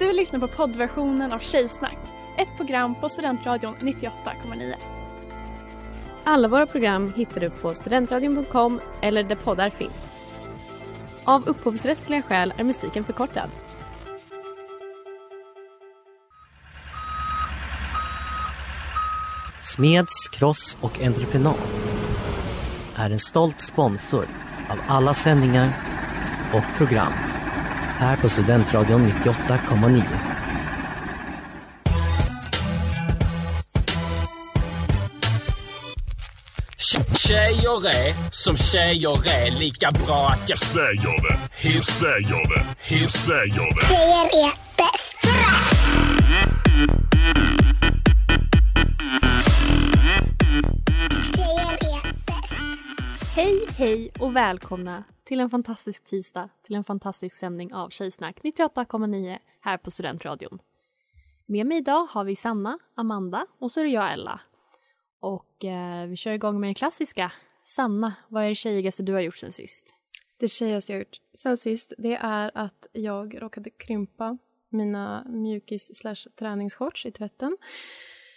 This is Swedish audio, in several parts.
Du lyssnar på poddversionen av Tjejsnack, ett program på Studentradion 98,9. Alla våra program hittar du på studentradion.com eller där poddar finns. Av upphovsrättsliga skäl är musiken förkortad. Smeds, Cross och Entreprenad är en stolt sponsor av alla sändningar och program här på Studentradion 98,9. Tjejer är som tjejer är lika bra att jag säger det. Hur säger det. Hur säger det. Tjejer är bäst. Tjejer är bäst. Hej, hej och välkomna till en fantastisk tisdag till en fantastisk sändning av Tjejsnack 98,9 här på Studentradion. Med mig idag har vi Sanna, Amanda och så är det jag Ella. Och eh, vi kör igång med den klassiska. Sanna, vad är det tjejigaste du har gjort sen sist? Det tjejigaste jag har gjort sen sist det är att jag råkade krympa mina mjukis slash träningsshorts i tvätten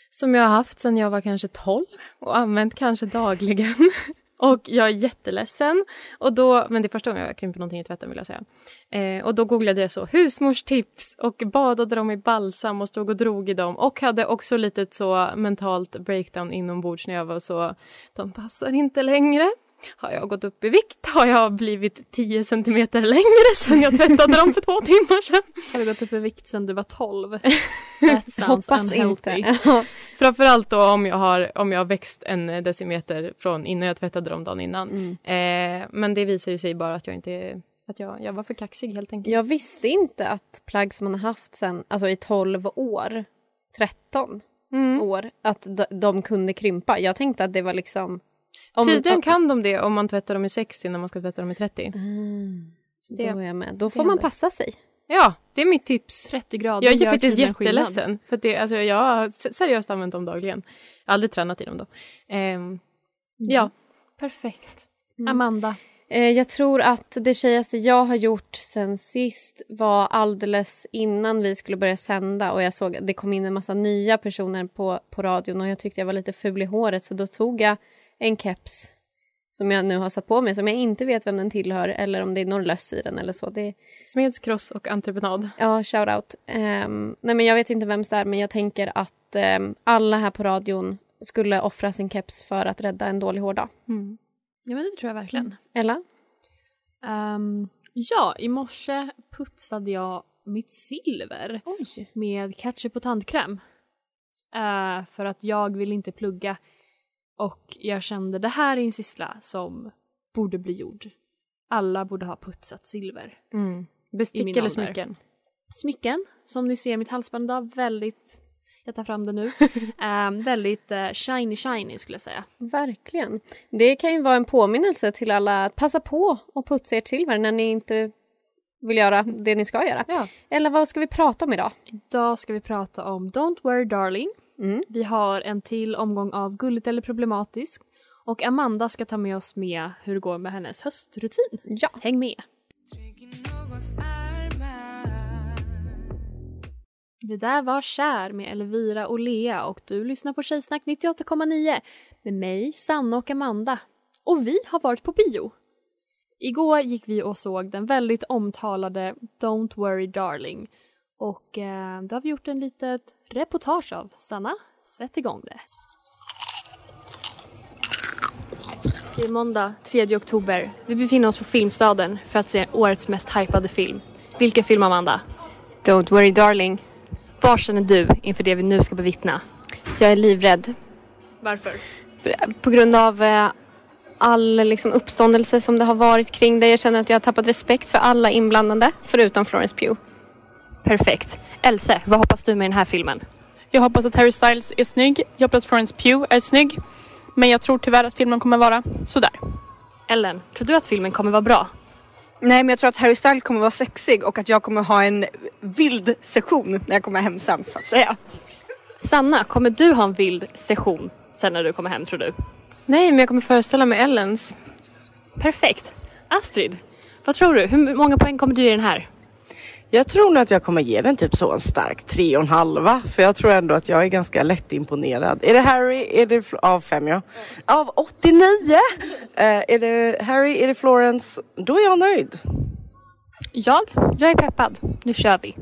som jag har haft sen jag var kanske 12 och använt kanske dagligen. Och jag är jätteledsen. Och då, men det är första gången jag krymper någonting i tvätten vill jag säga. Eh, och då googlade jag så husmorstips och badade dem i balsam och stod och drog i dem och hade också lite så mentalt breakdown inombords när jag var så de passar inte längre. Har jag gått upp i vikt? Har jag blivit 10 centimeter längre sen jag tvättade dem för två timmar sedan? Har du gått upp i vikt sen du var 12? That sounds Hoppas unhealthy. inte. Framförallt då om jag, har, om jag har växt en decimeter från innan jag tvättade dem dagen innan. Eh, men det visar ju sig bara att jag inte att jag, jag var för kaxig helt enkelt. Jag visste inte att plagg som man har haft sen, alltså i 12 år, 13 Mm. år, att de, de kunde krympa. Jag tänkte att det var liksom... om- Tydligen om- kan de det om man tvättar dem i 60 när man ska tvätta dem i 30. Mm, Det- då är jag med. Då får man passa sig. Ja, det är mitt tips. 30 grader Jag är faktiskt tydligen skillnad. jätteledsen. För att det, alltså, jag har seriöst använt dem dagligen. Jag har aldrig tränat i dem då. Ehm, ja, Perfekt. Mm. Amanda, Eh, jag tror att det tjejigaste jag har gjort sen sist var alldeles innan vi skulle börja sända och jag såg att det kom in en massa nya personer på, på radion och jag tyckte jag var lite ful i håret så då tog jag en keps som jag nu har satt på mig som jag inte vet vem den tillhör eller om det är någon löss i den eller så. Det, Smeds, cross och entreprenad. ja, shout out. Ehm, nej men jag vet inte vem det är men jag tänker att ehm, alla här på radion skulle offra sin keps för att rädda en dålig hårdag. Mm. ja men det tror jag verkligen. Ella? Ehm, ja, i morse putsade jag mitt silver Oj. med ketchup och tandkräm. Eh, för att jag vill inte plugga och jag kände det här är en syssla som borde bli gjord. Alla borde ha putsat silver. Mm. Bestick eller smycken? Smycken, som ni ser mitt halsband idag, väldigt, jag tar fram det nu, Ehm, väldigt eh, shiny shiny skulle jag säga. Verkligen. Det kan ju vara en påminnelse till alla att passa på och putsa ert silver när ni inte vill göra det ni ska göra. Ja. Eller vad ska vi prata om idag? Idag ska vi prata om Don't worry darling. Mm. Vi har en till omgång av Gulligt eller problematiskt. Och Amanda ska ta med oss med hur det går med hennes höstrutin. Ja. Häng med! Det där var Kär med Elvira och Lea och du lyssnar på Tjejsnack 98,9 med mig, Sanna och Amanda. Och vi har varit på bio. Igår gick vi och såg den väldigt omtalade Don't worry darling och eh, då har vi gjort en litet reportage av. Sanna, sätt igång det. Det är måndag 3 oktober. Vi befinner oss på Filmstaden för att se årets mest hypade film. Vilken film, Amanda? Don't worry darling. Var känner du inför det vi nu ska bevittna? Jag är livrädd. Varför? På grund av eh, all liksom, uppståndelse som det har varit kring det. Jag känner att jag har tappat respekt för alla inblandade, förutom Florence Pugh. Perfekt. Else, vad hoppas du med den här filmen? Jag hoppas att Harry Styles är snygg. Jag hoppas att Florence Pugh är snygg. Men jag tror tyvärr att filmen kommer vara sådär. Ellen, tror du att filmen kommer vara bra? Nej men jag tror att Harry Styles kommer vara sexig och att jag kommer ha en vild session när jag kommer hem sen så att säga. Sanna, kommer du ha en vild session sen när du kommer hem tror du? Nej, men jag kommer föreställa mig Ellens. Perfekt. Astrid, vad tror du? Hur många poäng kommer du ge den här? Jag tror nog att jag kommer ge den typ så en stark tre och en halva. För jag tror ändå att jag är ganska lättimponerad. Är det Harry? Är det av fem ja. Av 89! Eh, är det Harry? Är det Florence? Då är jag nöjd. Jag? Jag är peppad. Nu kör vi.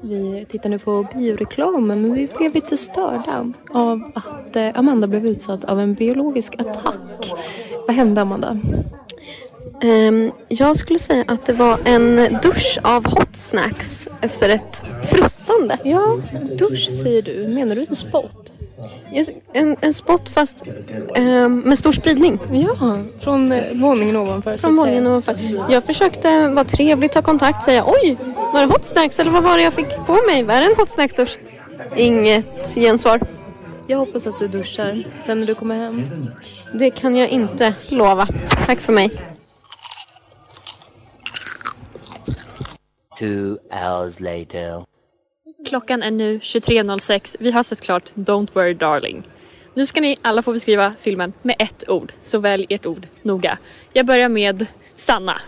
Vi tittar nu på bioreklamen men vi blev lite störda av att eh, Amanda blev utsatt av en biologisk attack. Vad hände Amanda? Ehm, jag skulle säga att det var en dusch av hot snacks efter ett frustande. Ja, dusch säger du. Menar du en spot? En, en spot fast ehm, med stor spridning. Ja, från eh, våningen ovanför. Från våningen ovanför. Jag försökte vara trevlig, ta kontakt, säga oj, var det hot snacks eller vad var det jag fick på mig? Var det en hot snacks dusch? Inget gensvar. Jag hoppas att du duschar sen när du kommer hem. Det kan jag inte lova. Tack för mig. Two hours later. Klockan är nu 23.06. Vi har sett klart Don't worry darling. Nu ska ni alla få beskriva filmen med ett ord, så välj ert ord noga. Jag börjar med Sanna.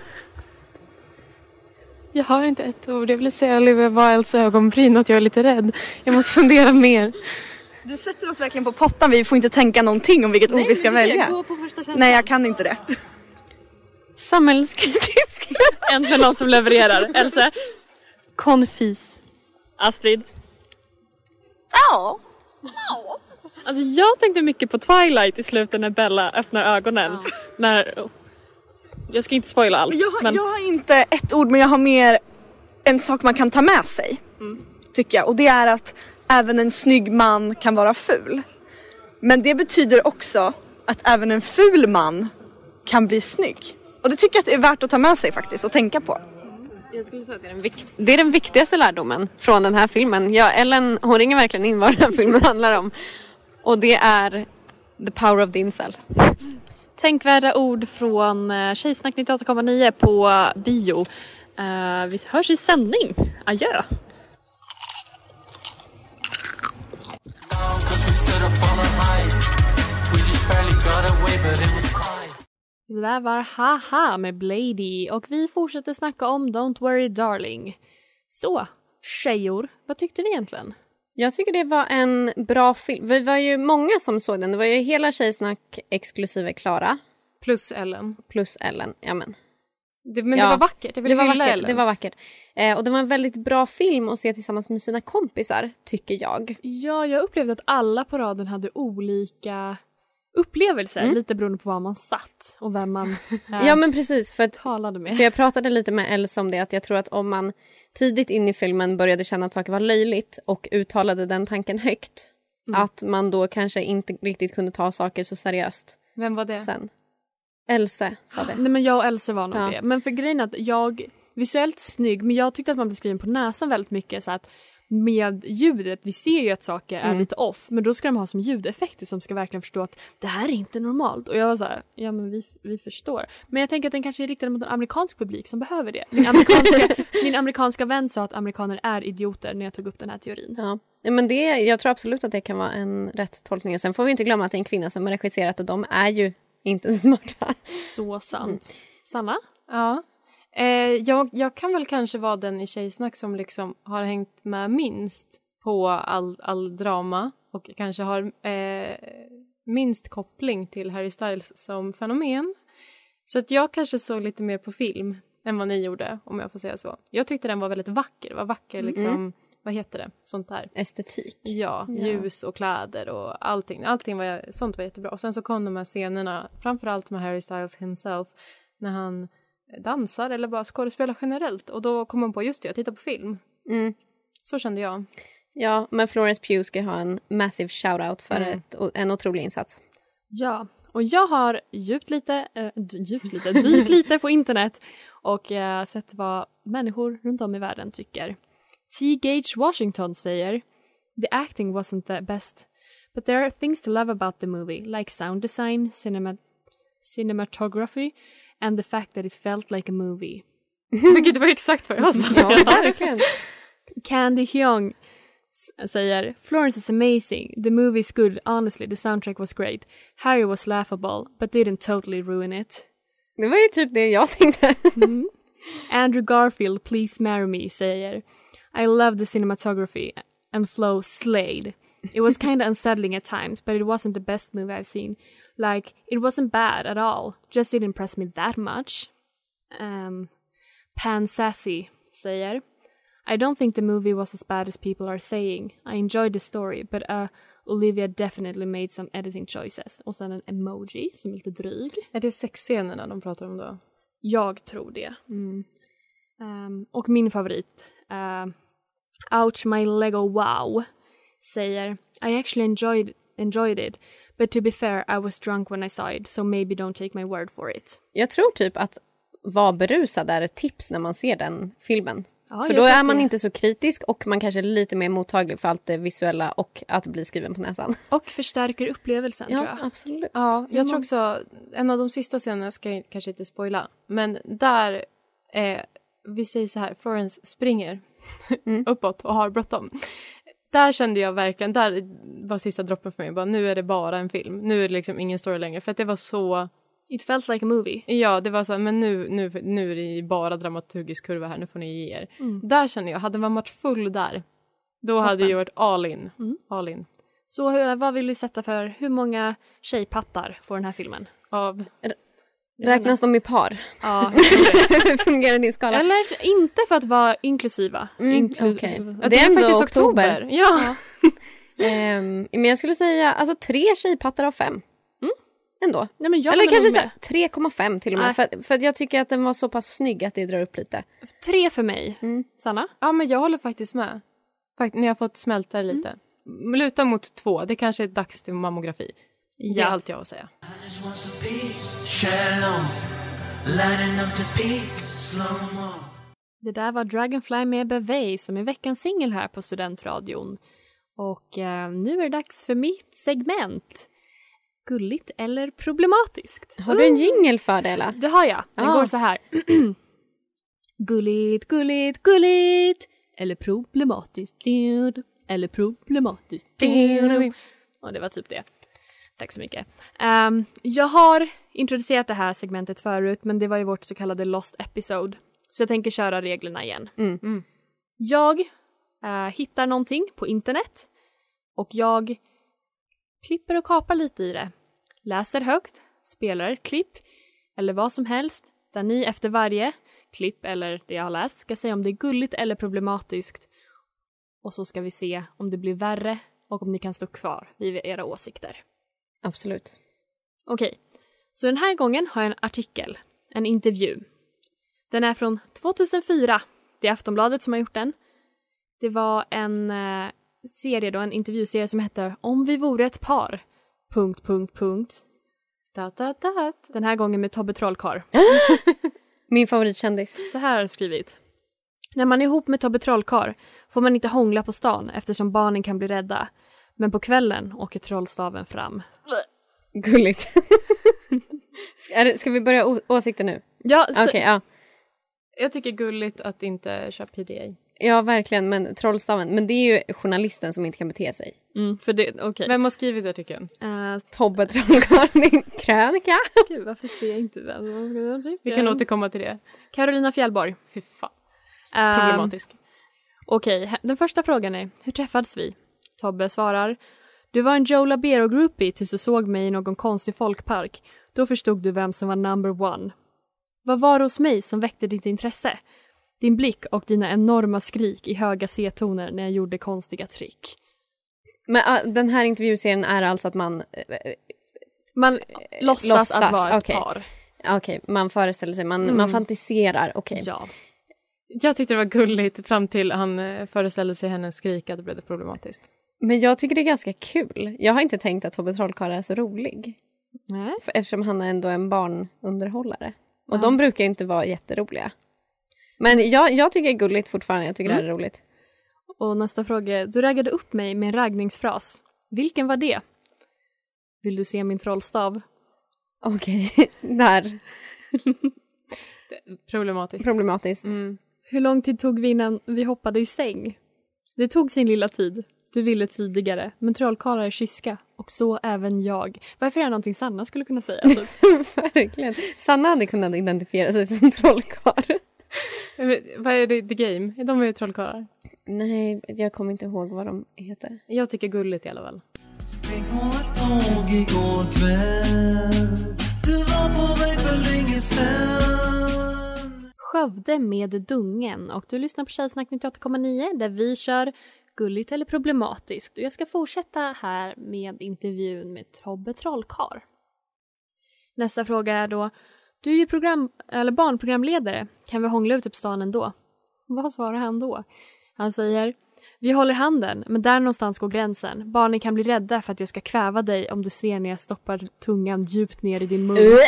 Jag har inte ett ord. Jag vill säga Olivia Wildes ögonbryn att jag är lite rädd. Jag måste fundera mer. Du sätter oss verkligen på pottan. Vi får inte tänka någonting om vilket ord vi ska välja. Gå på första känslan. Nej, jag kan inte det. Samhällskritisk. Äntligen någon som levererar. Else? Konfys. Astrid? Ja. Alltså jag tänkte mycket på Twilight i slutet när Bella öppnar ögonen. När... Jag ska inte spoila allt. Jag, har- men... jag har inte ett ord men jag har mer en sak man kan ta med sig. Tycker jag. Och det är att även en snygg man kan vara ful. Men det betyder också att även en ful man kan bli snygg. Och det tycker jag att det är värt att ta med sig faktiskt och tänka på. Jag skulle säga att det är, den vik- det är den viktigaste lärdomen från den här filmen. Ja, Ellen hon ringer verkligen in vad den här filmen handlar om. Och det är the power of the incel. Tänkvärda ord från eh, Tjejsnack 98,9 på bio. Eh, vi hörs i sändning. Adjö! Det där var Haha med Blady och vi fortsätter snacka om Don't Worry Darling. Så, tjejor, vad tyckte ni egentligen? Jag tycker det var en bra film. Vi var ju många som såg den. Det var ju hela Tjejsnack exklusive Klara. Plus Ellen. Plus Ellen. Ja, men. Det, men Ja. det var vackert. Vill Det var, vackert, Ellen. det var vackert. Eh, och det var en väldigt bra film att se tillsammans med sina kompisar, tycker jag. Ja, jag upplevde att alla på raden hade olika upplevelser Mm. lite beroende på var man satt och vem man eh, Ja men precis, för, att, talade med. för jag pratade lite med Elsa om det att jag tror att om man tidigt in i filmen började känna att saker var löjligt och uttalade den tanken högt Mm. att man då kanske inte riktigt kunde ta saker så seriöst Vem var det? sen. Else sa det. Nej men jag och Else var nog Ja. det. Men för grejen är att jag, visuellt snygg, men jag tyckte att man blev skriven på näsan väldigt mycket så att med ljudet, vi ser ju att saker är Mm. lite off men då ska de ha som ljudeffekter som ska verkligen förstå att det här är inte normalt. Och jag var så här, ja men vi, vi förstår. Men jag tänker att den kanske är riktad mot en amerikansk publik som behöver det. Min amerikanska, min amerikanska vän sa att amerikaner är idioter när jag tog upp den här teorin. Ja. Men det, jag tror absolut att det kan vara en rätt tolkning. Och sen får vi inte glömma att det är en kvinna som har regisserat och de är ju inte så smarta. Så sant. Sanna? Ja. Eh, jag, jag kan väl kanske vara den i Tjejsnack som liksom har hängt med minst på all, all drama och kanske har eh, minst koppling till Harry Styles som fenomen. Så att jag kanske såg lite mer på film än vad ni gjorde, om jag får säga så. Jag tyckte den var väldigt vacker. Var vacker liksom, Mm. vad heter det, sånt där. Estetik. Ja, Ja. ljus och kläder och allting. Allting var, sånt var jättebra. Och sen så kom de här scenerna, framförallt med Harry Styles himself, när han dansar eller bara skådespelar generellt. Och då kom man på, just det, jag tittar på film. Mm. Så kände jag. Ja, men Florence Pugh ska ha en massive shout-out för Mm. ett, en otrolig insats. Ja, och jag har djupt lite, äh, djupt lite, dykt lite på internet och eh, sett vad människor runt om i världen tycker. T. Gage Washington säger The acting wasn't the best, but there are things to love about the movie, like sound design, cinema cinematography and the fact that it felt like a movie. Vilket var exakt vad jag sa. Ja, verkligen. Candy Hyung säger Florence is amazing. The movie is good. Honestly, the soundtrack was great. Harry was laughable, but didn't totally ruin it. Det var ju typ det jag tänkte. Mm. Andrew Garfield, Please Marry Me säger I love the cinematography and Flo slayed. It was kind of unsettling at times, but it wasn't the best movie I've seen. Like, it wasn't bad at all, just didn't impress me that much. Um, Pan Sassy säger I don't think the movie was as bad as people are saying. I enjoyed the story, but uh, Olivia definitely made some editing choices. Och sen en emoji som är lite dryg. Är det sexscenerna de pratar om då? Jag tror det. Ehm, och min favorit, uh, Ouch My Lego Wow, säger I actually enjoyed, enjoyed it, but to be fair I was drunk when I saw it, so maybe don't take my word for it. Jag tror typ att vara berusad är ett tips när man ser den filmen. Ja, för då är man det- inte så kritisk och man kanske är lite mer mottaglig för allt det visuella och att bli skriven på näsan. Och förstärker upplevelsen tror jag. absolut. Ja, jag tror också, en av de sista scenerna ska jag kanske inte spoila, men där, eh, vi säger så här, Florence springer uppåt och har bråttom. Där kände jag verkligen, där var sista droppen för mig, bara nu är det bara en film, nu är det liksom ingen story längre, för att det var så... It felt like a movie. Ja, det var så här, men nu, nu, nu är det bara dramaturgisk kurva här, nu får ni ge er. Mm. Där kände jag, hade man varit full där, då hade jag varit all in. All in. Så hur, vad vill vi sätta för, hur många tjejpattar får den här filmen? Av... Räknas de i par? Ja, fungerar din skala? Eller inte för att vara inklusiva. Mm, Inklu- okej. Ja, Det är ändå faktiskt oktober. Ja. Ehm, men jag skulle säga alltså tre tjejpattar av fem. Ändå. Nej, men jag Eller kanske nog så här, med. 3,5 till och med. Nej. För, för jag tycker att den var så pass snygg att det drar upp lite. Tre för mig. Mm. Sanna? Ja, men jag håller faktiskt med. Fakt- ni har fått smälta det lite. Mm. Luta mot två. Det kanske är dags till mammografi. Det är Ja. allt jag har att säga. Det där var Dragonfly med Bevey som är veckans singel här på Studentradion. Och eh, nu är det dags för mitt segment. Gulligt eller problematiskt? Har du en jingle för det eller? Det har jag. Den Ah. går så här. gulligt, gulligt, gulligt eller problematiskt. Eller problematiskt. Och det var typ det. Tack så mycket. Ehm, jag har introducerat det här segmentet förut men det var ju vårt så kallade lost episode. Så jag tänker köra reglerna igen. Mm. Jag eh, hittar någonting på internet och jag klipper och kapar lite i det. Läser högt, spelar ett klipp eller vad som helst där ni efter varje klipp eller det jag har läst ska säga om det är gulligt eller problematiskt. Och så ska vi se om det blir värre och om ni kan stå kvar vid era åsikter. Absolut. Okej, så den här gången har jag en artikel, en intervju. Den är från 2004. Det är Aftonbladet som har gjort den. Det var en eh, serie då, en intervjuserie som hette Om vi vore ett par. Punkt, punkt, punkt. Da, da, da. Den här gången med Tobbe Trollkarl. Min favoritkändis. Så här har det skrivit. När man är ihop med Tobbe Trollkarl får man inte hångla på stan eftersom barnen kan bli rädda. Men på kvällen åker trollstaven fram. Gulligt. ska, ska vi börja åsikter nu? Ja, så, Okej, ja. Jag tycker gulligt att inte köra PDA. Ja, verkligen. Men trollstaven. Men det är ju journalisten som inte kan bete sig. mm, för det, okej. Vem har skrivit artikeln? Eh, Tobbe Trollkarl, din krönika. Gud, varför ser jag inte vem? Vi kan återkomma till det. Carolina Fjällborg. Fy fan. Ehm, Problematisk. Okej, he- den första frågan är, hur träffades vi? Tobbe svarar, du var en Joe Labero-groupie tills du såg mig i någon konstig folkpark. Då förstod du vem som var number one. Vad var det hos mig som väckte ditt intresse? Din blick och dina enorma skrik i höga C-toner när jag gjorde konstiga trick. Men ah, den här intervjuserien är alltså att man... eh, Man låtsas, låtsas, att vara ett okej. par. Okej, man föreställer sig, man, Mm. man fantiserar. Okej. Ja. Jag tyckte det var gulligt fram till han eh, föreställde sig henne skrika, då blev det problematiskt. Men jag tycker det är ganska kul. Jag har inte tänkt att Tobbe Trollkarl är så rolig. Nej. För, eftersom han är ändå en barnunderhållare. Och Ja. de brukar inte vara jätteroliga. Men jag, jag tycker det är gulligt fortfarande. Jag tycker det här är Mm. roligt. Och nästa fråga du raggade upp mig med en raggningsfras. Vilken var det? Vill du se min trollstav? Okej, där. Problematiskt. Problematiskt. Mm. Hur lång tid tog vi innan vi hoppade i säng? Det tog sin lilla tid. Du ville tidigare, men trollkarlar är kyska och så även jag. Varför är det någonting Sanna skulle kunna säga? Typ? Verkligen. Sanna hade kunnat identifiera sig som trollkarl. Vad är det, The Game? Är de ju trollkarlar? Nej, jag kommer inte ihåg vad de heter. Jag tycker gulligt i alla fall. Skövde med Dungen och du lyssnar på Tjejsnack 98,9 där vi kör gulligt eller problematiskt. Och jag ska fortsätta här med intervjun med Tobbe Trollkarl. Nästa fråga är då, du är ju program, eller barnprogramledare, kan vi hångla ute på stan ändå? Vad svarar han då? Han säger, vi håller handen, men där någonstans går gränsen. Barnen kan bli rädda för att jag ska kväva dig om du ser när jag stoppar tungan djupt ner i din mun.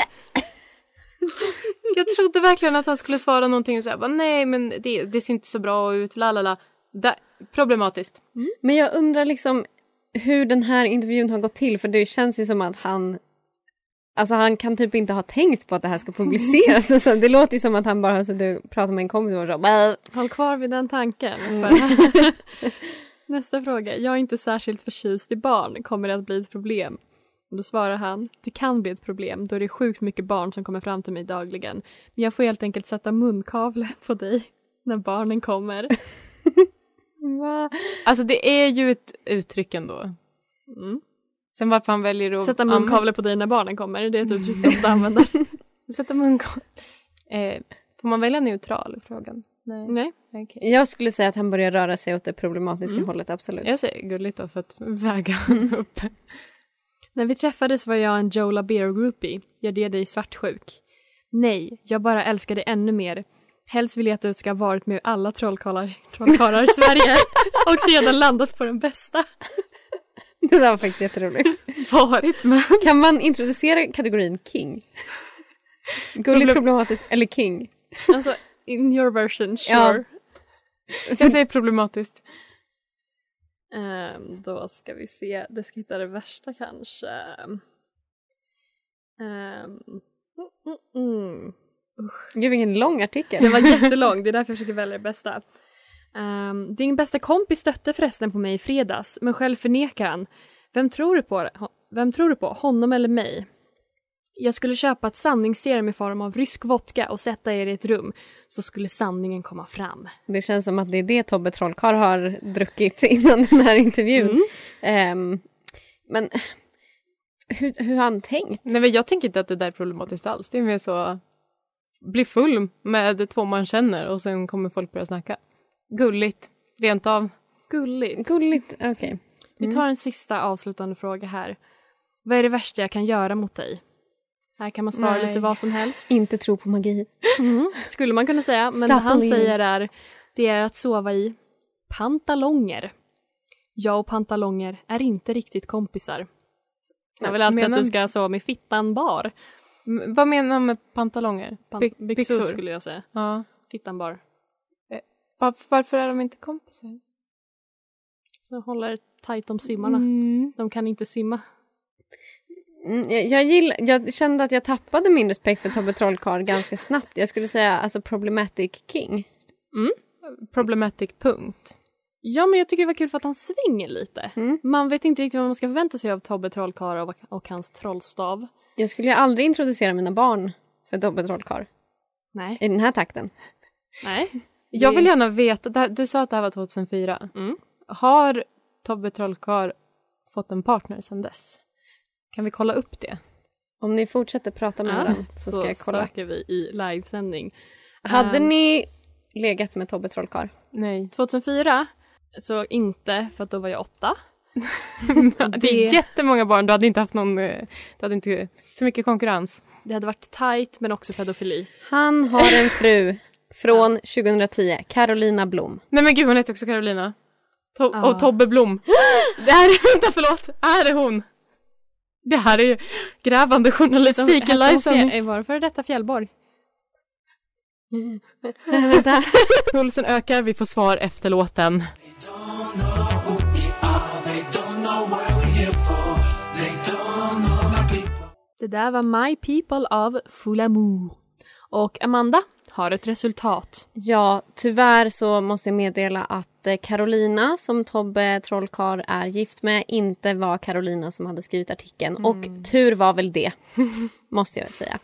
Jag trodde verkligen att han skulle svara någonting och säga nej men det, det ser inte så bra ut, la la la. Da, problematiskt. Men jag undrar liksom hur den här intervjun har gått till för det känns ju som att han Alltså han kan typ inte ha tänkt på att det här ska publiceras. Alltså, det låter ju som att han bara har suttit och pratat med en kompis och så. Håll kvar vid den tanken. Mm. Nästa fråga. Jag är inte särskilt förtjust i barn. Kommer det att bli ett problem? Och då svarar han. Det kan bli ett problem då det är sjukt mycket barn som kommer fram till mig dagligen. Men jag får helt enkelt sätta munkavle på dig när barnen kommer. Alltså det är ju ett uttryck ändå. Mm. Sen varför han väljer att... Sätta munkavle på dig när barnen kommer. Det är ett uttryck du ofta använder. Sätta munkavle. Eh, får man välja neutral i frågan? Nej. Nej. Okej. Jag skulle säga att han börjar röra sig åt det problematiska Mm. hållet, absolut. Jag säger gulligt då för att väga upp. När vi träffades var jag en Joe Labero-groupie. Jag det dig svartsjuk. Nej, jag bara älskar dig ännu mer. Helst vill jag att du ska ha varit med alla trollkarlar, trollkarlar i Sverige och sedan landat på den bästa. Det där var faktiskt jätteroligt. Varit med. Kan man introducera kategorin king? Gulligt, Problem- problematiskt eller king? Alltså, in your version, Ja. sure. Jag säger problematiskt. Ehm, då ska vi se, det ska hitta det värsta kanske. Ehm, mm, mm, mm. Gud vilken lång artikel. Det var jättelång, det är därför jag försöker välja det bästa. Ehm, din bästa kompis stötte förresten på mig i fredags, men själv förnekar han. Vem tror du på? Vem tror du på, honom eller mig? Jag skulle köpa ett sanningsserum i form av rysk vodka och sätta er i ett rum, så skulle sanningen komma fram. Det känns som att det är det Tobbe Trollkarl har druckit innan den här intervjun. Mm. Ehm, men hur, hur har han tänkt? Nej men jag tänker inte att det där är problematiskt alls. Det är mer så bli full med två man känner och sen kommer folk börja snacka. Gulligt, rent av. Gulligt. Gulligt, okej. Vi tar en sista avslutande fråga här. Vad är det värsta jag kan göra mot dig? Här kan man svara Nej. lite vad som helst. Inte tro på magi. Mm, skulle man kunna säga. Men det han säger är det är att sova i pantalonger. Jag och pantalonger är inte riktigt kompisar. Jag vill alltså Menar- att du ska sova med fittan bar. M- vad menar han med pantalonger? Pan- By- byxor, skulle jag säga. Ja. Fittan bar. Var, varför är de inte kompisar? Så håller tajt om simmarna. Mm. De kan inte simma. Mm, jag, jag, gill, jag kände att jag tappade min respekt för Tobbe Trollkarl ganska snabbt. Jag skulle säga alltså problematic king. Problematic punkt. Ja, men jag tycker det var kul för att han svänger lite. Mm. Man vet inte riktigt vad man ska förvänta sig av Tobbe Trollkarl och, och hans trollstav. Jag skulle aldrig introducera mina barn för Tobbe Trollkarl Nej. i den här takten. Nej. Jag vill gärna veta, du sa att det här var 2004. Mm. Har Tobbe Trollkarl fått en partner sedan dess? Kan vi kolla upp det? Om ni fortsätter prata med Ja, varandra så ska jag kolla. söker vi i livesändning. Hade Ehm, ni legat med Tobbe Trollkarl? Nej. 2004 så inte, för att då var jag åtta. det är jättemånga barn, du hade inte haft någon, eh, du hade inte för mycket konkurrens. Det hade varit tight men också pedofili. Han har en fru från 2010, Carolina Blom. Nej men gud hon heter också Carolina. To- Ja. Och Tobbe Blom. Det här är, vänta förlåt, är det hon? Det här är ju grävande journalistik i livesändning. Var det före detta Fjällborg? Pulsen ökar, vi får svar efter låten. Det där var My People av Full Amour. Och Amanda, har ett resultat. Ja, tyvärr så måste jag meddela att eh, Carolina som Tobbe Trollkarl är gift med inte var Carolina som hade skrivit artikeln. Och tur var väl det, måste jag säga.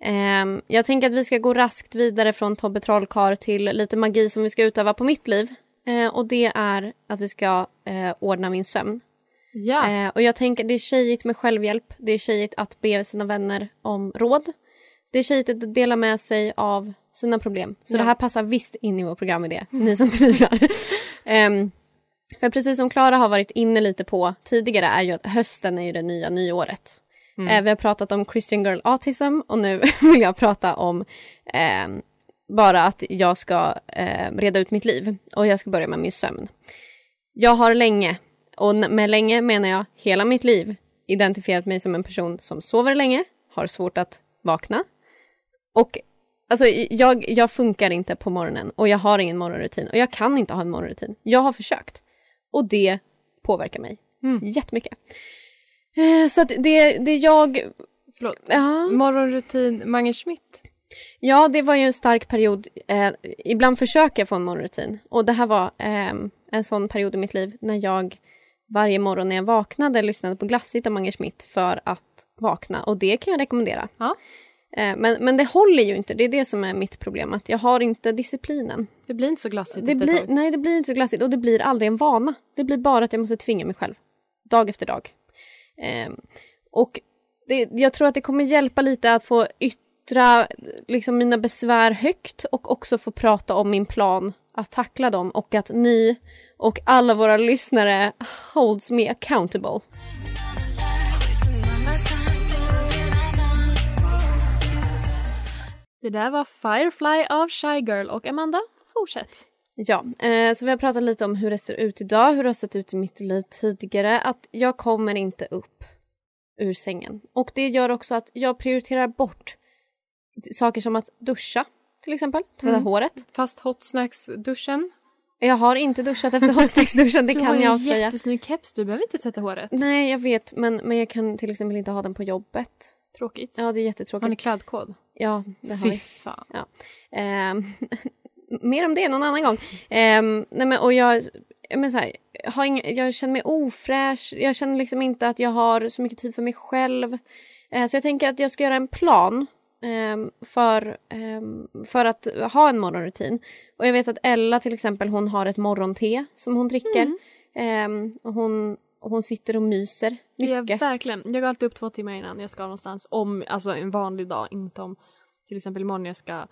Ehm, jag tänker att vi ska gå raskt vidare från Tobbe Trollkarl till lite magi som vi ska utöva på mitt liv. Eh, och det är att vi ska eh, ordna min sömn. Ja. Eh, och jag tänker det är tjejigt med självhjälp. Det är tjejigt att be sina vänner om råd. Det är tjejigt att dela med sig av sina problem. Så Ja. det här passar visst in i vår programidé, ni som tvivlar. Ehm, för precis som Klara har varit inne lite på tidigare är ju att hösten är ju det nya nyåret. Mm. Eh, vi har pratat om Christian Girl Autism och nu vill jag prata om ehm, bara att jag ska eh, reda ut mitt liv och jag ska börja med min sömn. Jag har länge, och med länge menar jag hela mitt liv, identifierat mig som en person som sover länge, har svårt att vakna. Och alltså, jag, jag funkar inte på morgonen och jag har ingen morgonrutin och jag kan inte ha en morgonrutin. Jag har försökt och det påverkar mig jättemycket. Eh, Så att det, det jag... Förlåt. Ja. Morgonrutin, Mange Schmidt. Ja, det var ju en stark period. Eh, ibland försöker jag få en morgonrutin. Och det här var eh, en sån period i mitt liv när jag varje morgon när jag vaknade lyssnade på Glassigt av Mange Schmidt för att vakna. Och det kan jag rekommendera. Ja. Eh, men, men det håller ju inte. Det är det som är mitt problem. Att jag har inte disciplinen. Det blir inte så glassigt Det blir, nej, det blir inte så glassigt. Och det blir aldrig en vana. Det blir bara att jag måste tvinga mig själv. Dag efter dag. Eh, och det, jag tror att det kommer hjälpa lite att få yttra liksom, mina besvär högt och också få prata om min plan att tackla dem och att ni och alla våra lyssnare holds me accountable. Det där var Firefly av Shy Girl och Amanda, fortsätt. Ja, eh, så vi har pratat lite om hur det ser ut idag, hur det har sett ut i mitt liv tidigare. Att jag kommer inte upp ur sängen. Och det gör också att jag prioriterar bort saker som att duscha, till exempel. Tvätta Mm. håret. Fast hot snacks-duschen. Jag har inte duschat efter hot snacks-duschen, det du kan har ju jag en avslöja. jättesnygg keps, du behöver inte tvätta håret. Nej, jag vet, men, men jag kan till exempel inte ha den på jobbet. Tråkigt. Ja, det är jättetråkigt. Har ni klädkod? Ja, det har Fy vi. fan. Ja. Ehm, mer om det någon annan gång. Ehm, nej men, och jag, jag, men så här, jag, har ing, jag känner mig ofräsch. Jag känner liksom inte att jag har så mycket tid för mig själv. Eh, så jag tänker att jag ska göra en plan ehm, för, ehm, för att ha en morgonrutin. Och jag vet att Ella till exempel, hon har ett morgonte som hon dricker. Ehm, och hon, hon sitter och myser mycket. verkligen. Jag går alltid upp två timmar innan jag ska någonstans. Om, alltså en vanlig dag, inte om till exempel imorgon jag ska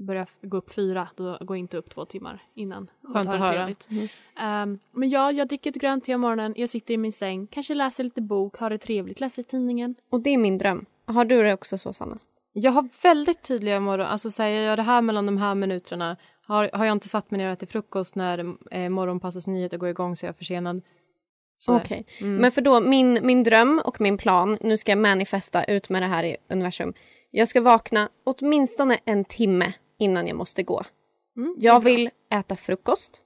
börja f- gå upp fyra, då går jag inte upp två timmar innan. Och Skönt att höra. trevligt. Ehm, men ja, jag dricker ett grönt te om morgonen, jag sitter i min säng, kanske läser lite bok, har det trevligt, läser tidningen. Och det är min dröm. Har du det också så, Sanna? Jag har väldigt tydliga morgon... Alltså säger jag gör det här mellan de här minuterna. Har, har jag inte satt mig ner och ätit frukost när eh, morgonpassets nyheter går igång så är jag försenad. Så. Okej. Mm. Men för då, min, min dröm och min plan, nu ska jag manifesta ut med det här i universum. Jag ska vakna åtminstone en timme innan jag måste gå. Mm, jag vill äta frukost.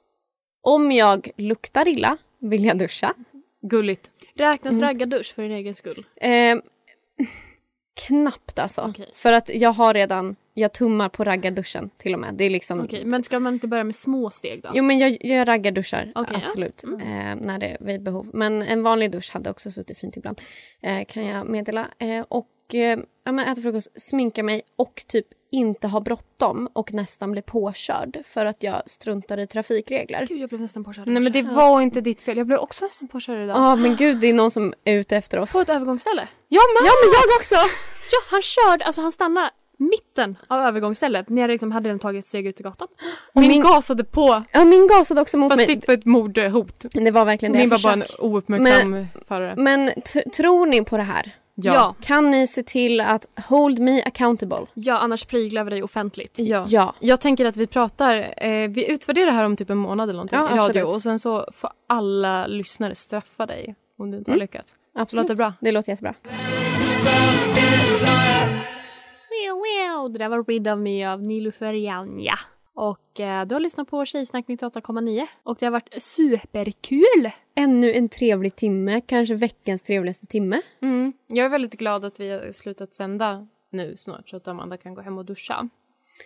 Om jag luktar illa vill jag duscha. Gulligt. Räknas Mm. raggardusch för din egen skull? Eh, knappt alltså. Okej. För att jag har redan, jag tummar på raggarduschen till och med. Det är liksom... Okej, men ska man inte börja med små steg då? Jo men jag, jag raggarduschar, ja. absolut. Mm. Eh, när det är vid behov. Men en vanlig dusch hade också suttit fint ibland. Eh, kan jag meddela. Eh, och eh, ja, men äta frukost, sminka mig och typ inte ha bråttom och nästan bli påkörd för att jag struntar i trafikregler. Gud, jag blev nästan påkörd. Nej men det var inte ditt fel. Jag blev också nästan påkörd idag. Ja men gud det är någon som är ute efter oss. På ett övergångsställe? Jag med! Ja men jag också! Ja, han körde, alltså han stannade mitten av övergångsstället när jag liksom hade redan tagit ett steg ut i gatan. Min, min- gasade på. Ja min gasade också mot Fast mig. ditt var ett mordhot. Det var verkligen det. Min var Försök. bara en ouppmärksam förare. Men tror ni på det här? Ja. Kan ni se till att hold me accountable? Ja, annars pryglar vi dig offentligt. Ja. Ja. Jag tänker att vi pratar, eh, vi utvärderar det här om typ en månad eller någonting Ja, i radio absolut. och sen så får alla lyssnare straffa dig om du inte har Mm. lyckats. Absolut. Låter bra. Det låter jättebra. Wow, wow. Det där var Rid of Me av Nilufer Janja. Och eh, du har lyssnat på Tjejsnack 98,9 och det har varit superkul! Ännu en trevlig timme, kanske veckans trevligaste timme. Mm. Jag är väldigt glad att vi har slutat sända nu snart så att Amanda kan gå hem och duscha.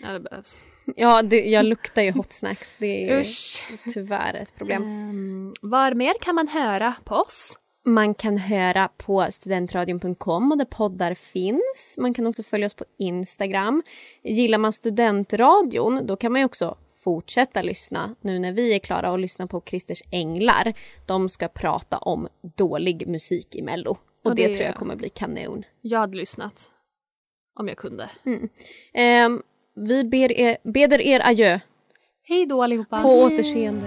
Ja, det behövs. Ja, det, jag luktar ju hot snacks. Det är ju Usch. tyvärr ett problem. Um, var mer kan man höra på oss? Man kan höra på studentradion.com och där poddar finns. Man kan också följa oss på Instagram. Gillar man studentradion då kan man ju också fortsätta lyssna nu när vi är klara och lyssna på Christers Änglar. De ska prata om dålig musik i Mello. Och Ja, det, det- tror jag kommer bli kanon. Jag hade lyssnat. Om jag kunde. Mm. Ehm, vi ber er, beder er adjö. Hej då allihopa. På återseende.